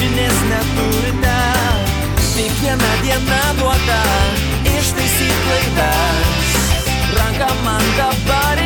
Sąžinės neturite. Tik viena diena duota ištaisyti klaidas. Ranką man dabar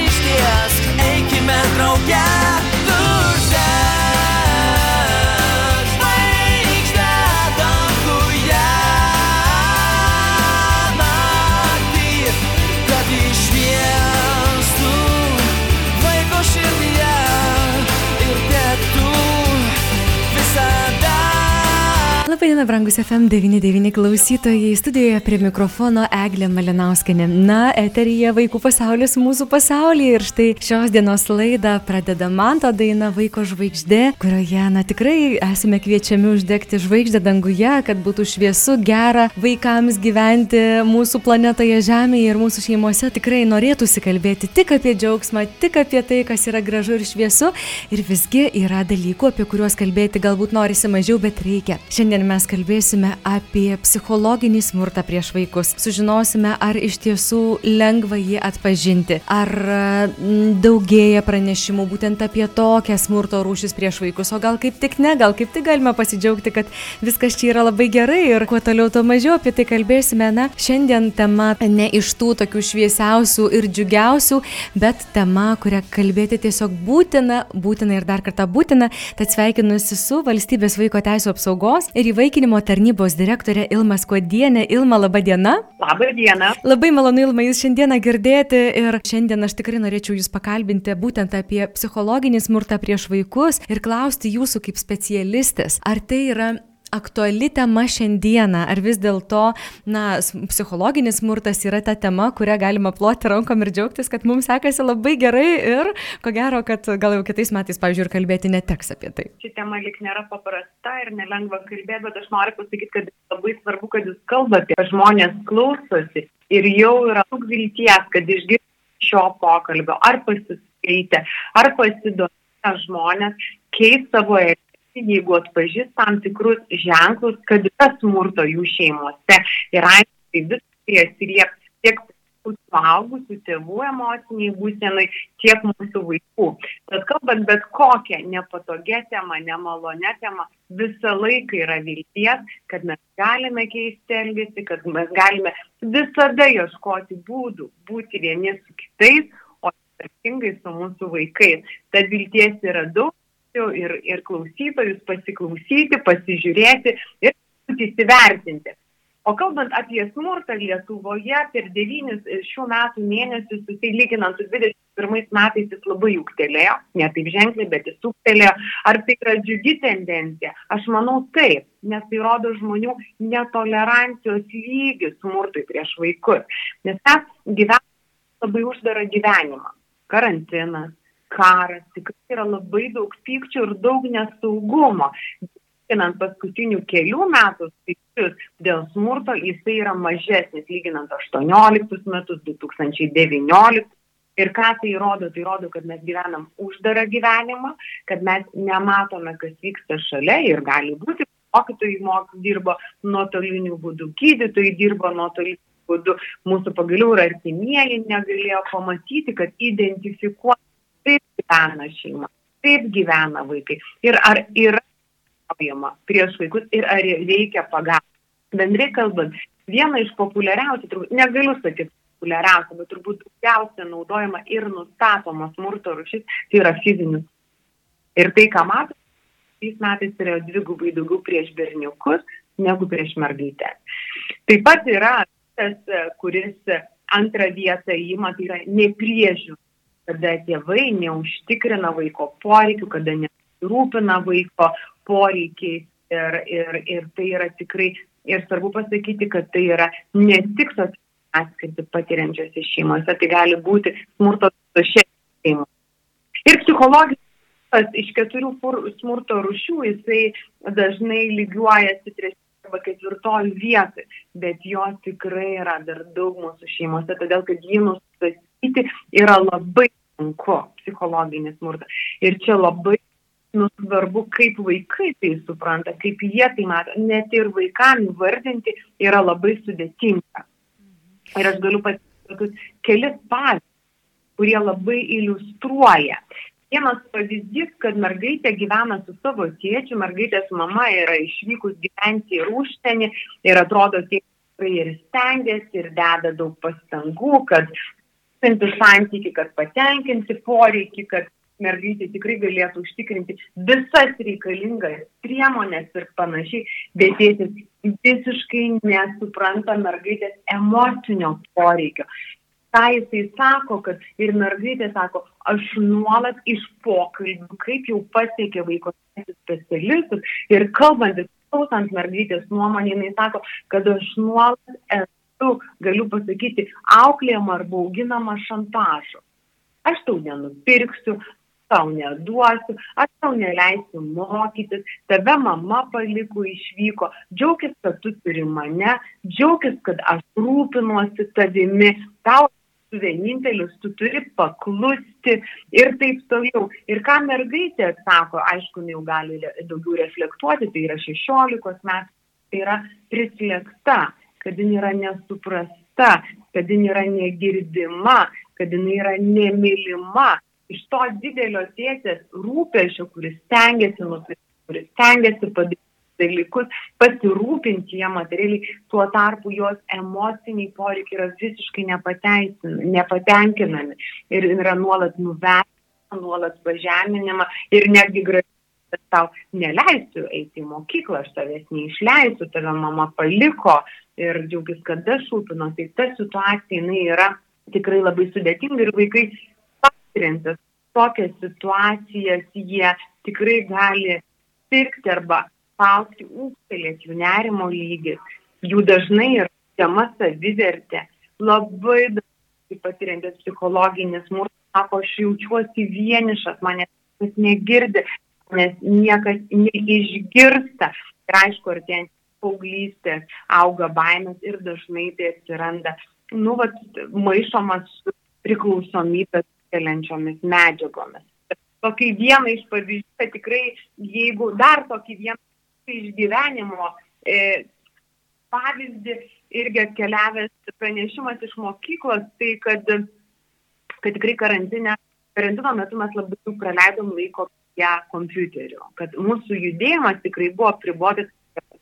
Diena, brangus FM99 klausytojai. Studijoje prie mikrofono Eglė Malinauskenė. Na, eterija Vaikų pasaulis mūsų pasaulyje. Ir štai šios dienos laidą pradeda man ta daina Vaiko žvaigždė, kurioje, na, tikrai esame kviečiami uždegti žvaigždę danguje, kad būtų šviesu, gera vaikams gyventi mūsų planetoje Žemėje ir mūsų šeimose. Tikrai norėtųsi kalbėti tik apie džiaugsmą, tik apie tai, kas yra gražu ir šviesu. Ir visgi yra dalykų, apie kuriuos kalbėti galbūt norisi mažiau, bet reikia. Šiandien mes kalbėsime apie psichologinį smurtą prieš vaikus. Sužinosime, ar iš tiesų lengva jį atpažinti, ar mm, daugėja pranešimų būtent apie tokią smurto rūšis prieš vaikus, o gal kaip tik ne, gal kaip tik galime pasidžiaugti, kad viskas čia yra labai gerai ir kuo toliau, tuo mažiau apie tai kalbėsime. Na, šiandien tema ne iš tų tokių šviesiausių ir džiugiausių, bet tema, kurią kalbėti tiesiog būtina, būtina ir dar kartą būtina. Tad sveikinusi su Valstybės vaiko teisų apsaugos ir įvaikinimo tarnybos direktorė Ilma Skuodienė. Ilma, laba diena. Labą dieną. Labai malonu, Ilma, jūs šiandieną girdėti ir šiandien aš tikrai norėčiau jūs pakalbinti būtent apie psichologinį smurtą prieš vaikus ir klausti jūsų kaip specialistės, ar tai yra aktuali tema šiandieną, ar vis dėlto, na, psichologinis smurtas yra ta tema, kurią galima ploti rankom ir džiaugtis, kad mums sekasi labai gerai ir ko gero, kad gal jau kitais metais, pavyzdžiui, ir kalbėti neteks apie tai. Ši tema lik nėra paprasta ir nelengva kalbėti, bet aš noriu pasakyti, kad labai svarbu, kad jūs kalbate, žmonės klausosi ir jau yra daug vilties, kad išgirsti šio pokalbio, ar pasiskaitę, ar pasidomę žmonės, keis savo elgesį, jeigu atpažįst tam tikrus ženklus, kad yra smurto jų šeimose ir aiškiai viskai atsilieps tiek suaugusių tėvų emociniai būsenai, tiek mūsų vaikų. Tad kalbant bet kokią nepatogią temą, nemalonę temą, visą laiką yra vilties, kad mes galime keisti elgesį, kad mes galime visada ieškoti būdų būti vieni su kitais, o ypatingai su mūsų vaikais. Tad vilties yra daug ir, ir klausytojus pasiklausyti, pasižiūrėti ir įsivertinti. O kalbant apie smurtą Lietuvoje, per devynis šių metų mėnesius, tai lyginant su 21 metais, jis labai ūktelėjo, ne taip ženkliai, bet jis ūktelėjo. Ar tai yra džiugi tendencija? Aš manau taip, nes tai rodo žmonių netolerancijos lygį smurtui prieš vaikus. Nes mes gyvename labai uždarą gyvenimą. Karantinas, karas, tikrai yra labai daug pykčių ir daug nesaugumo. Lyginant paskutinių kelių metų skaičius dėl smurto, jisai yra mažesnis, lyginant 18 metus, 2019 Ir ką tai rodo? Tai rodo, kad mes gyvenam uždarą gyvenimą, kad mes nematome, kas vyksta šalia ir gali būti, mokytojai mok, dirbo nuotoliniu būdu, gydytojai dirbo nuotoliniu būdu, mūsų pagaliau ir artimieji negalėjo pamatyti, kad identifikuoti, kaip gyvena šeima, kaip gyvena vaikai ir ar yra naudojama prieš vaikus ir ar reikia pagalbos. Bendrai kalbant, viena iš populiariausių, turbūt negaliu sakyti populiariausia, bet turbūt daugiausia naudojama ir nustatoma smurto rušis, tai yra fizinis. Ir tai, ką matome, šiais metais yra dvigubai daugiau prieš berniukus negu prieš mergaitę. Taip pat yra tas, kuris antrą vietą įima, tai yra nepriežiūra, kada tėvai neužtikrina vaiko poreikių, kada nesirūpina vaiko poreikiai ir, ir, ir tai yra tikrai, ir svarbu pasakyti, kad tai yra ne tik atskirti patiriančiose šeimose, tai gali būti smurto šeimos. Ir psichologinis iš keturių smurto rušių jisai dažnai lygiuojasi trečioje arba ketvirtoje vietoje, bet jo tikrai yra dar daug mūsų šeimose, todėl kad jį nustatyti yra labai sunku psichologinis smurtas. Ir čia labai nu, svarbu, kaip vaikai tai supranta, kaip jie tai mato. Net ir vaikams vardinti yra labai sudėtinga. Ir aš galiu pasakyti kelis pavyzdžius, kurie labai iliustruoja. Vienas pavyzdys, kad mergaitė gyvena su savo tėčiu, mergaitės mama yra išvykus gyventi į užsienį ir atrodo, tikrai ir stengiasi ir deda daug pastangų, kad santyki, kad patenkinti poreikį, kad mergaitė tikrai galėtų užtikrinti visas reikalingas priemonės ir panašiai, bet tėtis visiškai nesupranta mergaitės emocinio poreikio. Ką jisai sako, kad ir mergaitė sako, aš nuolat iš pokalbių, kaip jau pasiekė vaiko specialistus ir kalbantis, klausant mergaitės nuomonį, jinai sako, kad aš nuolat esu, galiu pasakyti, auklėjama arba auginama šantažu. Aš tau nenupirksiu, tau neduosiu, aš tau neleisiu mokytis, tave mama paliko išvyko, džiaugis, kad tu turi mane, džiaugis, kad aš rūpinuosi tavimi, tau tu vienintelis, tu turi paklusti ir taip toliau. Ir ką mergaitė sako, aišku, jau gali daugiau reflektuoti, tai yra 16 metų, tai yra prislėgta, kad jin yra nesuprasta, kad jin yra negirdima, kad jin yra nemylima, iš to didelio tėtės rūpešio, kuris stengiasi nusipirkti, kuris stengiasi padaryti dalykus, pasirūpinti jie materialiai, tuo tarpu jos emociniai poreikiai yra visiškai nepatenkinami. Ir yra nuolat nuvertinama, nuolat pažeminama ir netgi gražiai tau neleisiu eiti į mokyklą, aš tavęs neišleisiu, tave mama paliko ir džiaugis, kad aš rūpino, tai ta situacija jinai yra tikrai labai sudėtinga ir vaikai patiriantis tokias situacijas, jie tikrai gali sirgti arba paukti, ūktelėti jų nerimo lygis, jų dažnai yra tema savivertė, labai dažnai patiriantis psichologinis smurtas, sako, aš jaučiuosi vienišas, manęs negirdi, nes niekas neišgirsta. Ir aišku, artėjant paauglystės auga baimės ir dažnai tai atsiranda, nu, vat, maišomas su priklausomybės keliančiomis medžiagomis. Tokį vieną iš pavyzdžių, kad tikrai, jeigu dar tokį vieną išgyvenimo e, pavyzdį irgi atkeliavęs pranešimas iš mokyklos, tai kad, kad tikrai karantinė, karantino metu mes labai daug praleidom laiko prie kompiuterių, kad mūsų judėjimas tikrai buvo pribotas,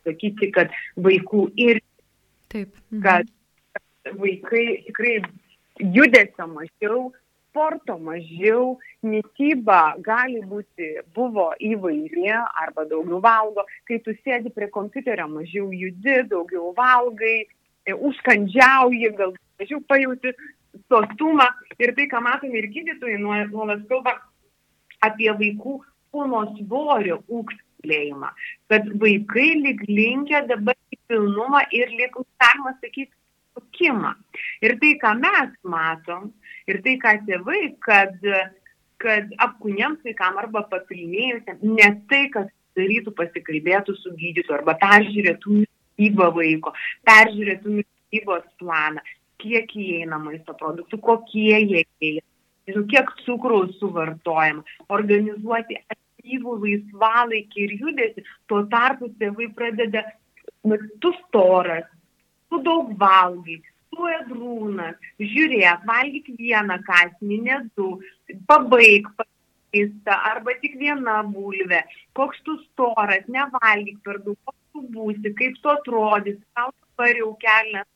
sakyti, kad vaikų ir Taip. Mhm. kad vaikai tikrai judesio mažiau, sporto mažiau, mytyba gali būti, buvo įvairi arba daugiau valgo, kai tu sėdi prie kompiuterio, mažiau judi, daugiau valgai, e, užkandžiauji, gal mažiau pajauti sotumą. Ir tai, ką matome ir gydytojai nuolat kalba apie vaikų kūno svorio ūgtelėjimą, kad vaikai lyg linkia dabar į pilnumą ir lyg, galima sakyti, sukimą. Ir tai, ką mes matom, ir tai, ką tėvai, kad, kad apkūniems vaikams arba papilinėjusiam, ne tai, kad darytų pasikalbėtų su gydytoju arba peržiūrėtų mytybą vaiko, peržiūrėtų mytybos planą, kiek įeina maisto produktų, kokie jie įeina. Nežinau, kiek cukraus suvartojama, organizuoti aktyvų laisvalaikį ir judesi, tuo tarpu tėvai pradeda, nu, tu storas, tu daug valgai, tu edrūnas, žiūrėk, valgyk vieną kasnį, ne du, pabaig, pakeista, arba tik viena bulvė, koks tu storas, nevalgyk per daug, koks tu būsi, kaip tu atrodys, tau dabar jau kelnes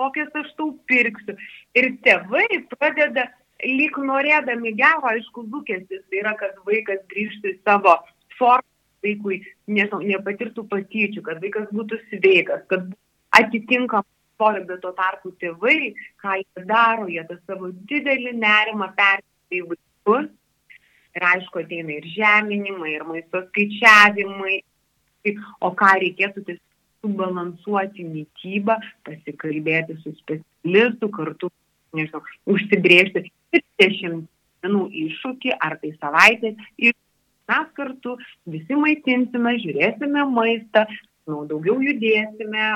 kokias aš tau pirksiu. Ir tėvai pradeda lyg norėdami gero, aišku, lūkestis tai yra, kad vaikas grįžtų į savo formą, vaikui, nežinau, nepatirtų patyčių, kad vaikas būtų sveikas, kad atitinkamai svorio, bet tuo tarpu tėvai, ką jie daro, jie tą savo didelį nerimą persikėlė į vaikus. Ir aišku, ateina ir žeminimai, ir maisto skaičiavimai. O ką reikėtų tiesiog subalansuoti mytybą, pasikalbėti su specialistu, kartu, nežinau, užsibriežti 30 dienų iššūkį ar tai savaitės ir mes kartu visi maitinsime, žiūrėsime maistą, nu, daugiau judėsime,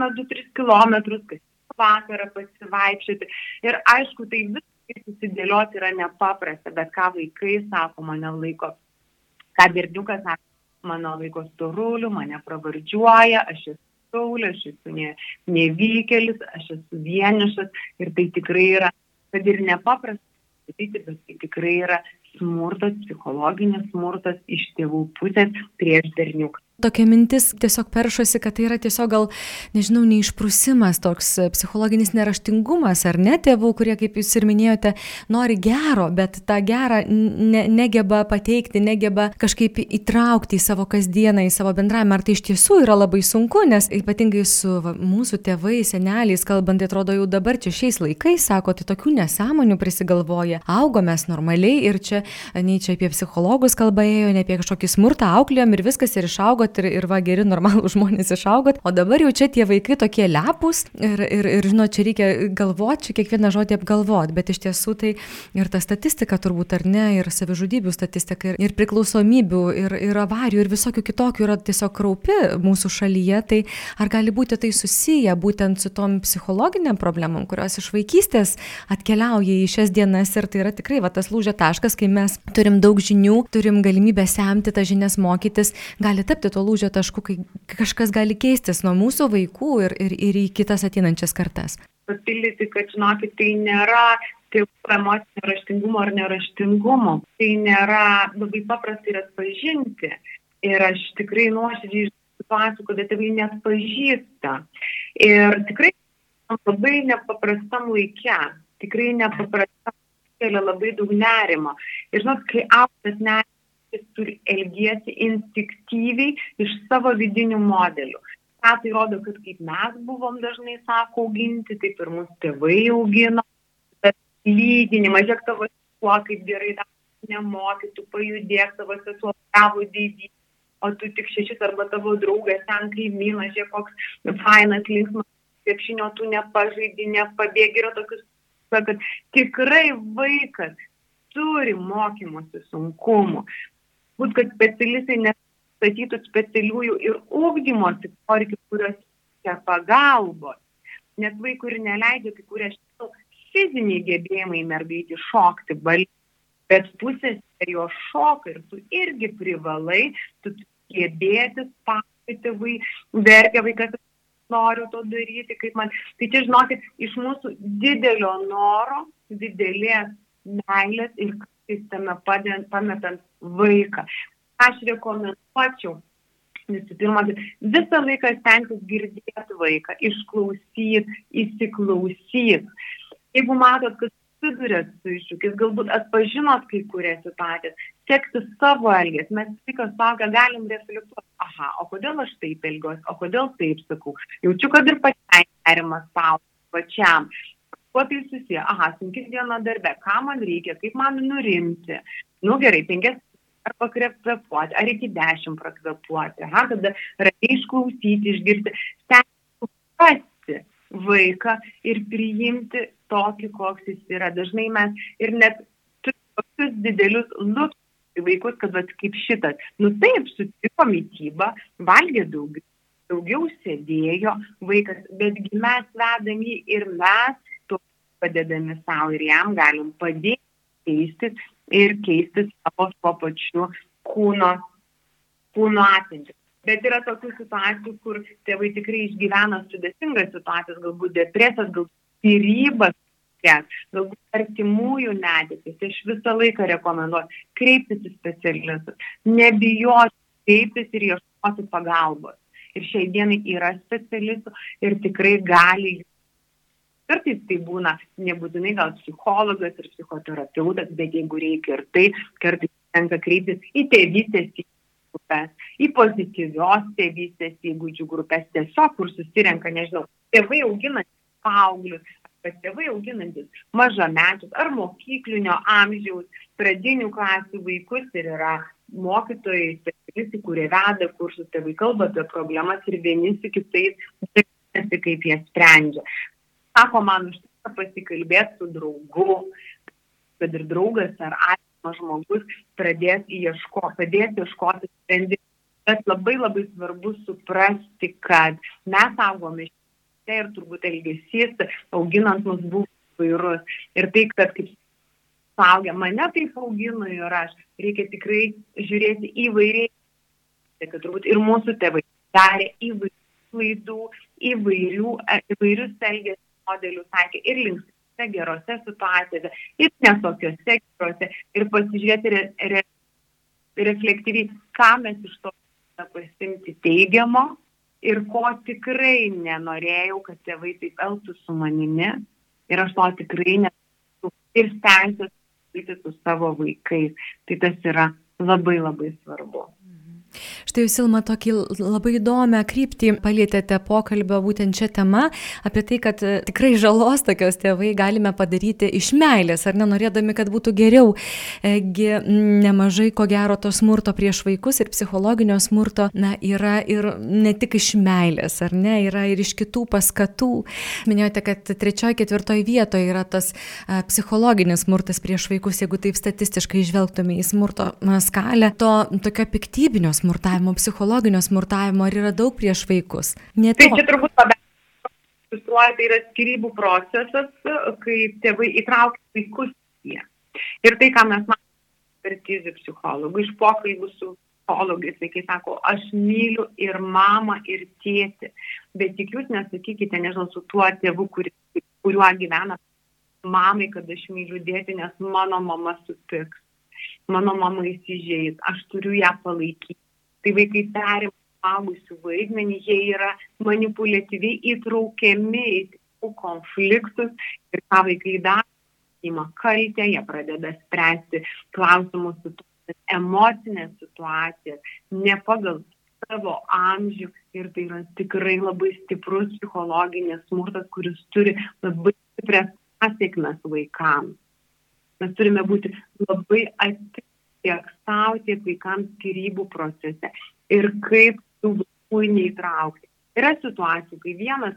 2-3 km, kas vakarą pasivaikščioti. Ir aišku, tai viskai susidėlioti yra nepaprasta, bet ką vaikai sako, mane laiko, ką berniukas sako, mano laiko storuliu, mane pravardžiuoja, aš esu saulė, aš esu ne, nevykėlis, aš esu vienišas ir tai tikrai yra, kad ir nepaprasta, bet tai tikrai yra smurtas, psichologinis smurtas iš tėvų pusės prieš berniuką. Tokia mintis tiesiog peršosi, kad tai yra tiesiog gal, nežinau, neišprusimas, toks psichologinis neraštingumas, ar ne tėvų, kurie, kaip jūs ir minėjote, nori gero, bet tą gerą ne, negeba pateikti, negeba kažkaip įtraukti į savo kasdieną, į savo bendravimą. Ar tai iš tiesų yra labai sunku, nes ypatingai su va, mūsų tėvais, seneliais, kalbant, tai atrodo jau dabar čia šiais laikais, sako, tai tokių nesąmonių prisigalvoja. Augomės normaliai ir čia, nei čia apie psichologus kalba ėjo, ne apie kažkokį smurtą auklėjom ir viskas ir išaugo išaugot ir, ir va geri normalų žmonės išaugot, o dabar jau čia tie vaikai tokie lepus ir, ir, ir žinot, čia reikia galvoti, čia kiekvieną žodį apgalvoti, bet iš tiesų tai ir ta statistika turbūt ar ne, ir savižudybių statistika, ir, ir priklausomybių, ir, ir avarijų, ir visokių kitokių yra tiesiog kraupi mūsų šalyje, tai ar gali būti tai susiję būtent su tom psichologiniam problemam, kurios iš vaikystės atkeliauja į šias dienas? Ir tai yra tikrai va tas lūžio taškas, kai mes turim daug žinių, turim galimybę semti tas žinias mokytis, gali tapti tuo lūžio tašku, kai kažkas gali keistis nuo mūsų vaikų ir, ir, ir į kitas ateinančias kartas? Papildyti, kad žinokit, tai nėra tėvų emocinio raštingumo ar neraštingumo. Tai nėra labai paprasta ir atpažinti. Ir aš tikrai nuoširdžiai situacijų, kada tėvai net pažįsta. Ir tikrai labai nepaprastam laikė, tikrai nepaprastam kelia labai daug nerimo. Ir žinot, kai aukštas nerimas, jis turi elgiesi instinktyviai iš savo vidinių modelių. Ką tai rodo, kad kaip mes buvom dažnai, sako, auginti, taip ir mūsų tėvai augino, bet lyginimas, žiūrėk tavo sesuo, kaip gerai tą nemoky, tu pajudėk, tavo sesuo tavo didį, o tu tik šešis arba tavo draugas ten kaimynas, žiūrėk, koks fainas, linksmas, krepšinio tu nepažaidži, nepabėgi, yra tokius, kad tikrai vaikas turi mokymosi sunkumų būt, kad specialistai nestatytų specialiųjų ir ūkdymosi poreikių, kurios reikia pagalbos. Nes vaikų ir neleidžia kai kurie fiziniai gebėjimai mergaitį šokti, balti, bet pusės jo šoka ir tu irgi privalai, tu gebėti, spausti tėvai, verkia vaikas, noriu to daryti, kaip man. Tai čia, žinokit, iš mūsų didelio noro, didelės meilės ir tame padent, pametant vaiką. Aš rekomenduočiau visų pirma, visą laiką stengtis girdėti vaiką, išklausyti, įsiklausyti. Jeigu matot, kad susidurėt su iššūkis, galbūt atpažinot kai kurias situacijas, sekti savo elgesį, mes vaikas saugia, galim reflektuoti, aha, o kodėl aš taip elgiuosi, o kodėl taip sakau. Jaučiu, kad ir pačiai nerimas savo, pačiam. Kuo tai susiję? Aha, sunki diena darbe, ką man reikia, kaip man nurimti. Nu gerai, penkias ar pakvepuoti, ar iki dešimt prakvepuoti, aha, tada ramiai išklausyti, išgirsti, stengti vaiką ir priimti tokį, koks jis yra. Dažnai mes ir net tokius didelius lūkesčius vaikus, kad vat, kaip šitas, nu taip, sutiko mytybą, valgė daugiau, daugiau sėdėjo vaikas, betgi mes vedami ir mes padedami savo ir jam galim padėti keistis ir keisti savo tuo pačiu kūno, kūno atmintį. Bet yra tokių situacijų, kur tėvai tikrai išgyvena sudėtingas situacijas, galbūt depresijas, galbūt skirybas, galbūt artimųjų netikis. Aš visą laiką rekomenduoju kreiptis į specialistus, nebijoti kreiptis ir ieškoti pagalbos. Ir šiai dienai yra specialistų ir tikrai gali Kartais tai būna nebūtinai gal psichologas ir psichoterapeutas, bet jeigu reikia ir tai, kartais tenka kreiptis į tėvystės grupės, į pozityvios tėvystės įgūdžių grupės, tiesiog kur susirenka, nežinau, tėvai auginantis paauglius, kad tėvai auginantis mažamečius ar mokyklinio amžiaus, pradinių klasių vaikus ir yra mokytojai, specialistai, kurie veda kursus, tėvai kalba apie problemas ir vieni su kitais, kaip jie sprendžia sako, man užtenka pasikalbėti su draugu, kad ir draugas ar artimas žmogus pradės ieško, padės ieškoti sprendimų. Bet labai labai svarbu suprasti, kad mes augome šiandien ir turbūt elgesys auginant mus buvo vairus. Ir tai, kad kaip suaugę mane taip augino ir aš, reikia tikrai žiūrėti įvairiai. Kad turbūt ir mūsų tėvai darė įvairių klaidų, įvairių, įvairius elgesius modelių taikė ir linksmose gerose situacijose, ir nesokiose gerose, ir pasižiūrėti re, re, reflektyviai, ką mes iš to pasimti teigiamo ir ko tikrai nenorėjau, kad tėvai taip elgtų su manimi ir aš to tikrai nesu ir stengsiuosi su savo vaikais. Tai tas yra labai labai svarbu. Štai jūs, Ilma, tokį labai įdomią kryptį palėtėte pokalbio būtent šią temą apie tai, kad e, tikrai žalos tokios tėvai galime padaryti iš meilės, ar nenorėdami, kad būtų geriau. Egi nemažai, ko gero, to smurto prieš vaikus ir psichologinio smurto, na, yra ir ne tik iš meilės, ar ne, yra ir iš kitų paskatų. Minėjote, kad trečioje, ketvirtoje vietoje yra tas e, psichologinis smurtas prieš vaikus, jeigu taip statistiškai žvelgtume į smurto a, skalę, to tokio piktybinio smurto smurtavimo, psichologinio smurtavimo, ar yra daug prieš vaikus? Ne tai čia turbūt labiausiai iliustruoja, tai yra skirybų procesas, kai tėvai įtraukia vaikus jie. Ir tai, ką mes matome per krizių psichologų, iš pokalbių su psichologais, vaikai sako, aš myliu ir mamą, ir tėtį, bet tik jūs nesakykite, nežinau, su tuo tėvu, kuri, kuriuo gyvena mamai, kad aš myliu dėti, nes mano mama supyks, mano mama įsižeis, aš turiu ją palaikyti tai vaikai perima suaugusių vaidmenį, jie yra manipuliatyviai įtraukiami į konfliktus ir ką vaikai daro, įma kaltę, jie pradeda spręsti klausimus situacijas, emocinės situacijas, ne pagal savo amžių ir tai yra tikrai labai stiprus psichologinis smurtas, kuris turi labai stiprias pasiekmes vaikams. Mes turime būti labai atidžiai tiek savo, tiek vaikams skirybų procese ir kaip tų vaikų neįtraukti. Yra situacijų, kai vienas,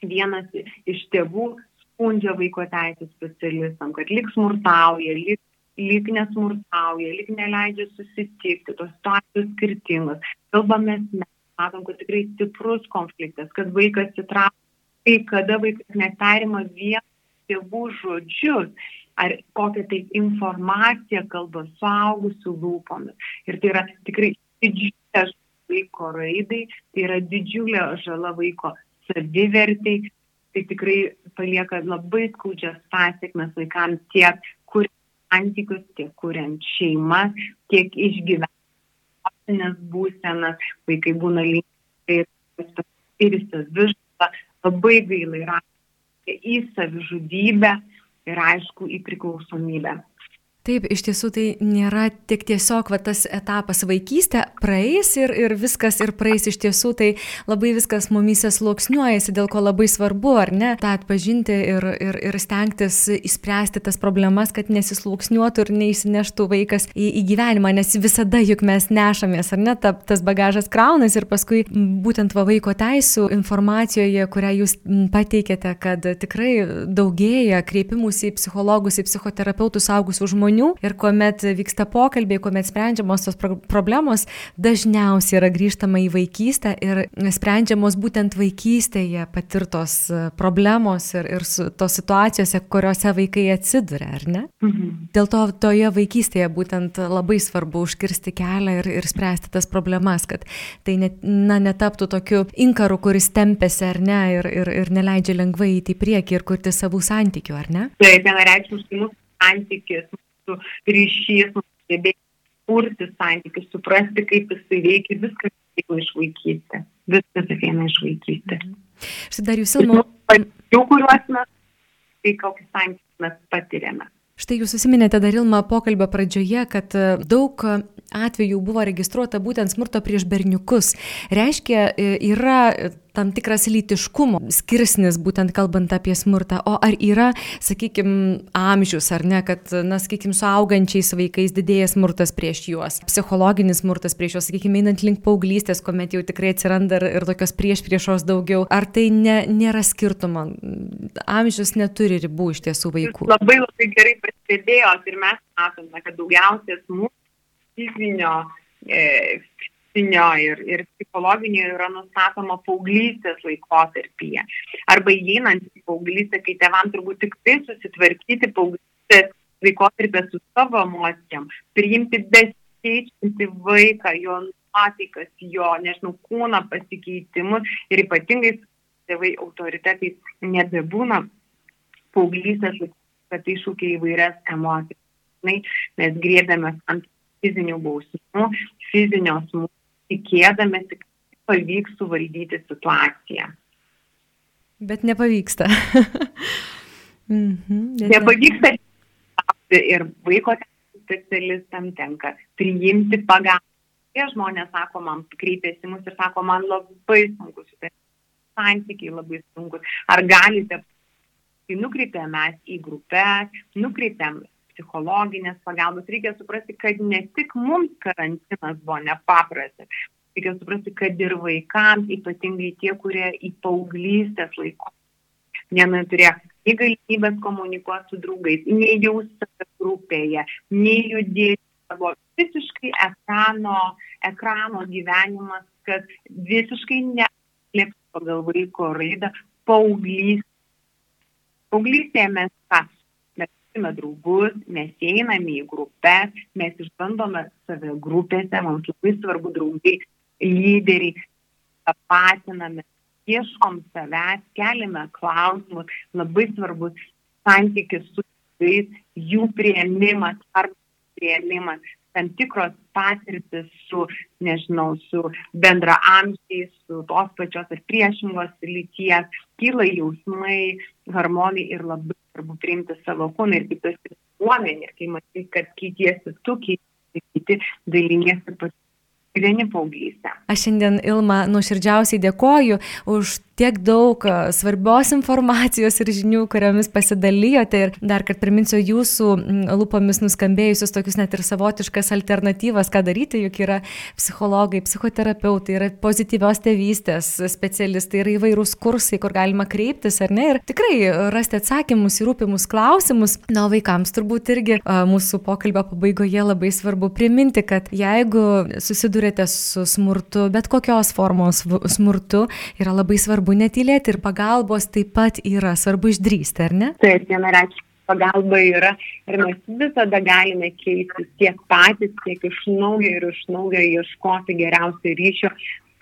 vienas iš tėvų skundžia vaiko teisės specialistam, kad lik smurtauja, lik, lik nesmurtauja, lik neleidžia susitikti, tos situacijos skirtingos. Kalbame, mes matom, kad tikrai stiprus konfliktas, kad vaikas įtraukia, kai kada vaikas neperima vien tėvų žodžius, ar kokią tai informaciją kalba suaugusių lūpomis. Ir tai yra tikrai didžiulė vaiko raidai, tai yra didžiulė žala vaiko savivertai, tai tikrai palieka labai skaudžias pasiekmes vaikams tiek kuriant santykius, tiek kuriant šeimas, tiek išgyvenęs būsenas, vaikai būna linkę ir į savižudybę, labai gailai rašė į savižudybę ir aišku į priklausomybę. Taip, iš tiesų tai nėra tik tiesiog va, tas etapas vaikystė praeis ir, ir viskas ir praeis. Iš tiesų, tai labai viskas mumise sluoksniuojasi, dėl ko labai svarbu, ar ne, tą atpažinti ir, ir, ir stengtis įspręsti tas problemas, kad nesisluoksniuotų ir neįsineštų vaikas į, į gyvenimą, nes visada juk mes nešamės, ar ne, ta, tas bagažas kraunas ir paskui būtent va vaiko teisų informacijoje, kurią jūs pateikėte, kad tikrai daugėja kreipimus į psichologus, į psichoterapeutus augusių žmonių žmonių ir kuomet vyksta pokalbiai, kuomet sprendžiamos tos pro problemos, dažniausiai yra grįžtama į vaikystę ir sprendžiamos būtent vaikystėje patirtos e, problemos ir, ir tos situacijose, kuriuose vaikai atsiduria, ar ne? Mhm. Dėl to toje vaikystėje būtent labai svarbu užkirsti kelią ir, ir spręsti tas problemas, kad tai net, na, netaptų tokiu inkaru, kuris tempėsi, ar ne, ir, ir, ir neleidžia lengvai įti į priekį ir kurti savų santykių, ar ne? Taip, vienareikšmiškai mūsų santykis, mūsų ryšys, mūsų gebėjimas kurti santykius, suprasti, kaip jisai veikia, viskas ateina iš vaikystės. Viskas ateina iš vaikystės. Štai dar jūs Ilma. Pačių, kuriuos mes, tai kokį santykį mes patiriame. Štai jūs susiminėte dar Ilma pokalbio pradžioje, kad e, daug atvejų buvo registruota būtent smurto prieš berniukus. Reiškia, e, yra tam tikras lytiškumo skirsnis, būtent kalbant apie smurtą. O ar yra, sakykime, amžius, ar ne, kad, na, sakykime, su augančiais vaikais didėja smurtas prieš juos, psichologinis smurtas prieš juos, sakykime, einant link paauglystės, kuomet jau tikrai atsiranda ir, ir tokios prieš priešos daugiau. Ar tai ne, nėra skirtumo? Amžius neturi ribų iš tiesų vaikų. Labai labai gerai pastebėjot ir mes matome, kad daugiausiai smurto fizinio, e, fizinio ir, ir psichologinio yra nustatoma paauglystės laikotarpyje. Arba įeinant į paauglystę, kai tevam turbūt tik tai susitvarkyti paauglystės laikotarpę su savo emocijom, priimti besikeičiantį vaiką, jo nuotaikas, jo, nežinau, kūno pasikeitimus ir ypatingai tėvai autoritetai nebebūna paauglystės kad iššūkia įvairias emocijas. Mes grėbėmės ant fizinių bausmių, fizinio smūgio, tikėdamėsi, kad pavyks suvaldyti situaciją. Bet nepavyksta. mhm, bet nepavyksta ir vaiko specialistam tenka priimti pagalbą. Tie žmonės sako, man kreipėsi mus ir sako, man labai sunku šitą santykiai labai sunkus. Ar galite, kai nukreipiam mes į grupę, nukreipiam psichologinės pagalbos. Reikia suprasti, kad ne tik mums karantinas buvo nepaprastas. Reikia suprasti, kad ir vaikams, ypatingai tie, kurie į paauglystės laiko neturėjo nei galimybės komunikuoti su draugais, nei jaustis grupėje, nei judėti savo visiškai ekrano, ekrano gyvenimas, kad visiškai neslėps pagal vaiko raidą paauglystė. Paauglystėje mes ką? Turime draugus, mes einame į grupės, mes išbandome save grupėse, mums labai svarbu draugai, lyderiai, tapatiname, ieškom savęs, keliame klausimus, labai svarbus santykis su draugais, jų prieimimas arba prieimimas, tam tikros patirtis su, nežinau, su bendra amžiais, su tos pačios ar priešingos lyties, kyla jausmai, hormonai ir labai svarbu priimti savo kūną ir esi visuomenė, kai matai, kad keitiesi tu, keitiesi kiti, dalinėsi pati gyveni paauglystę. Aš šiandien Ilma nuoširdžiausiai dėkoju už tiek daug svarbios informacijos ir žinių, kuriomis pasidalijote. Ir dar kartą priminsiu jūsų lūpomis nuskambėjusius tokius net ir savotiškas alternatyvas, ką daryti, juk yra psichologai, psichoterapeutai, yra pozityvios tėvystės specialistai, yra įvairūs kursai, kur galima kreiptis, ar ne? Ir tikrai rasti atsakymus į rūpimus klausimus. Na, vaikams turbūt irgi mūsų pokalbio pabaigoje labai svarbu priminti, kad jeigu susidurėte su smurtu, bet kokios formos smurtu, yra labai svarbu svarbu netylėti ir pagalbos taip pat yra, svarbu išdrysti, ar ne? Taip, vienareikšmiškai pagalba yra ir mes visada galime keistis tiek patys, tiek iš naujo ir iš naujo ieškoti geriausio ryšio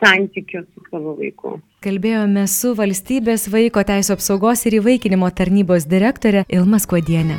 santykių su savo vaiku. Kalbėjome su valstybės vaiko teisų apsaugos ir įvaikinimo tarnybos direktorė Ilma Skuodienė.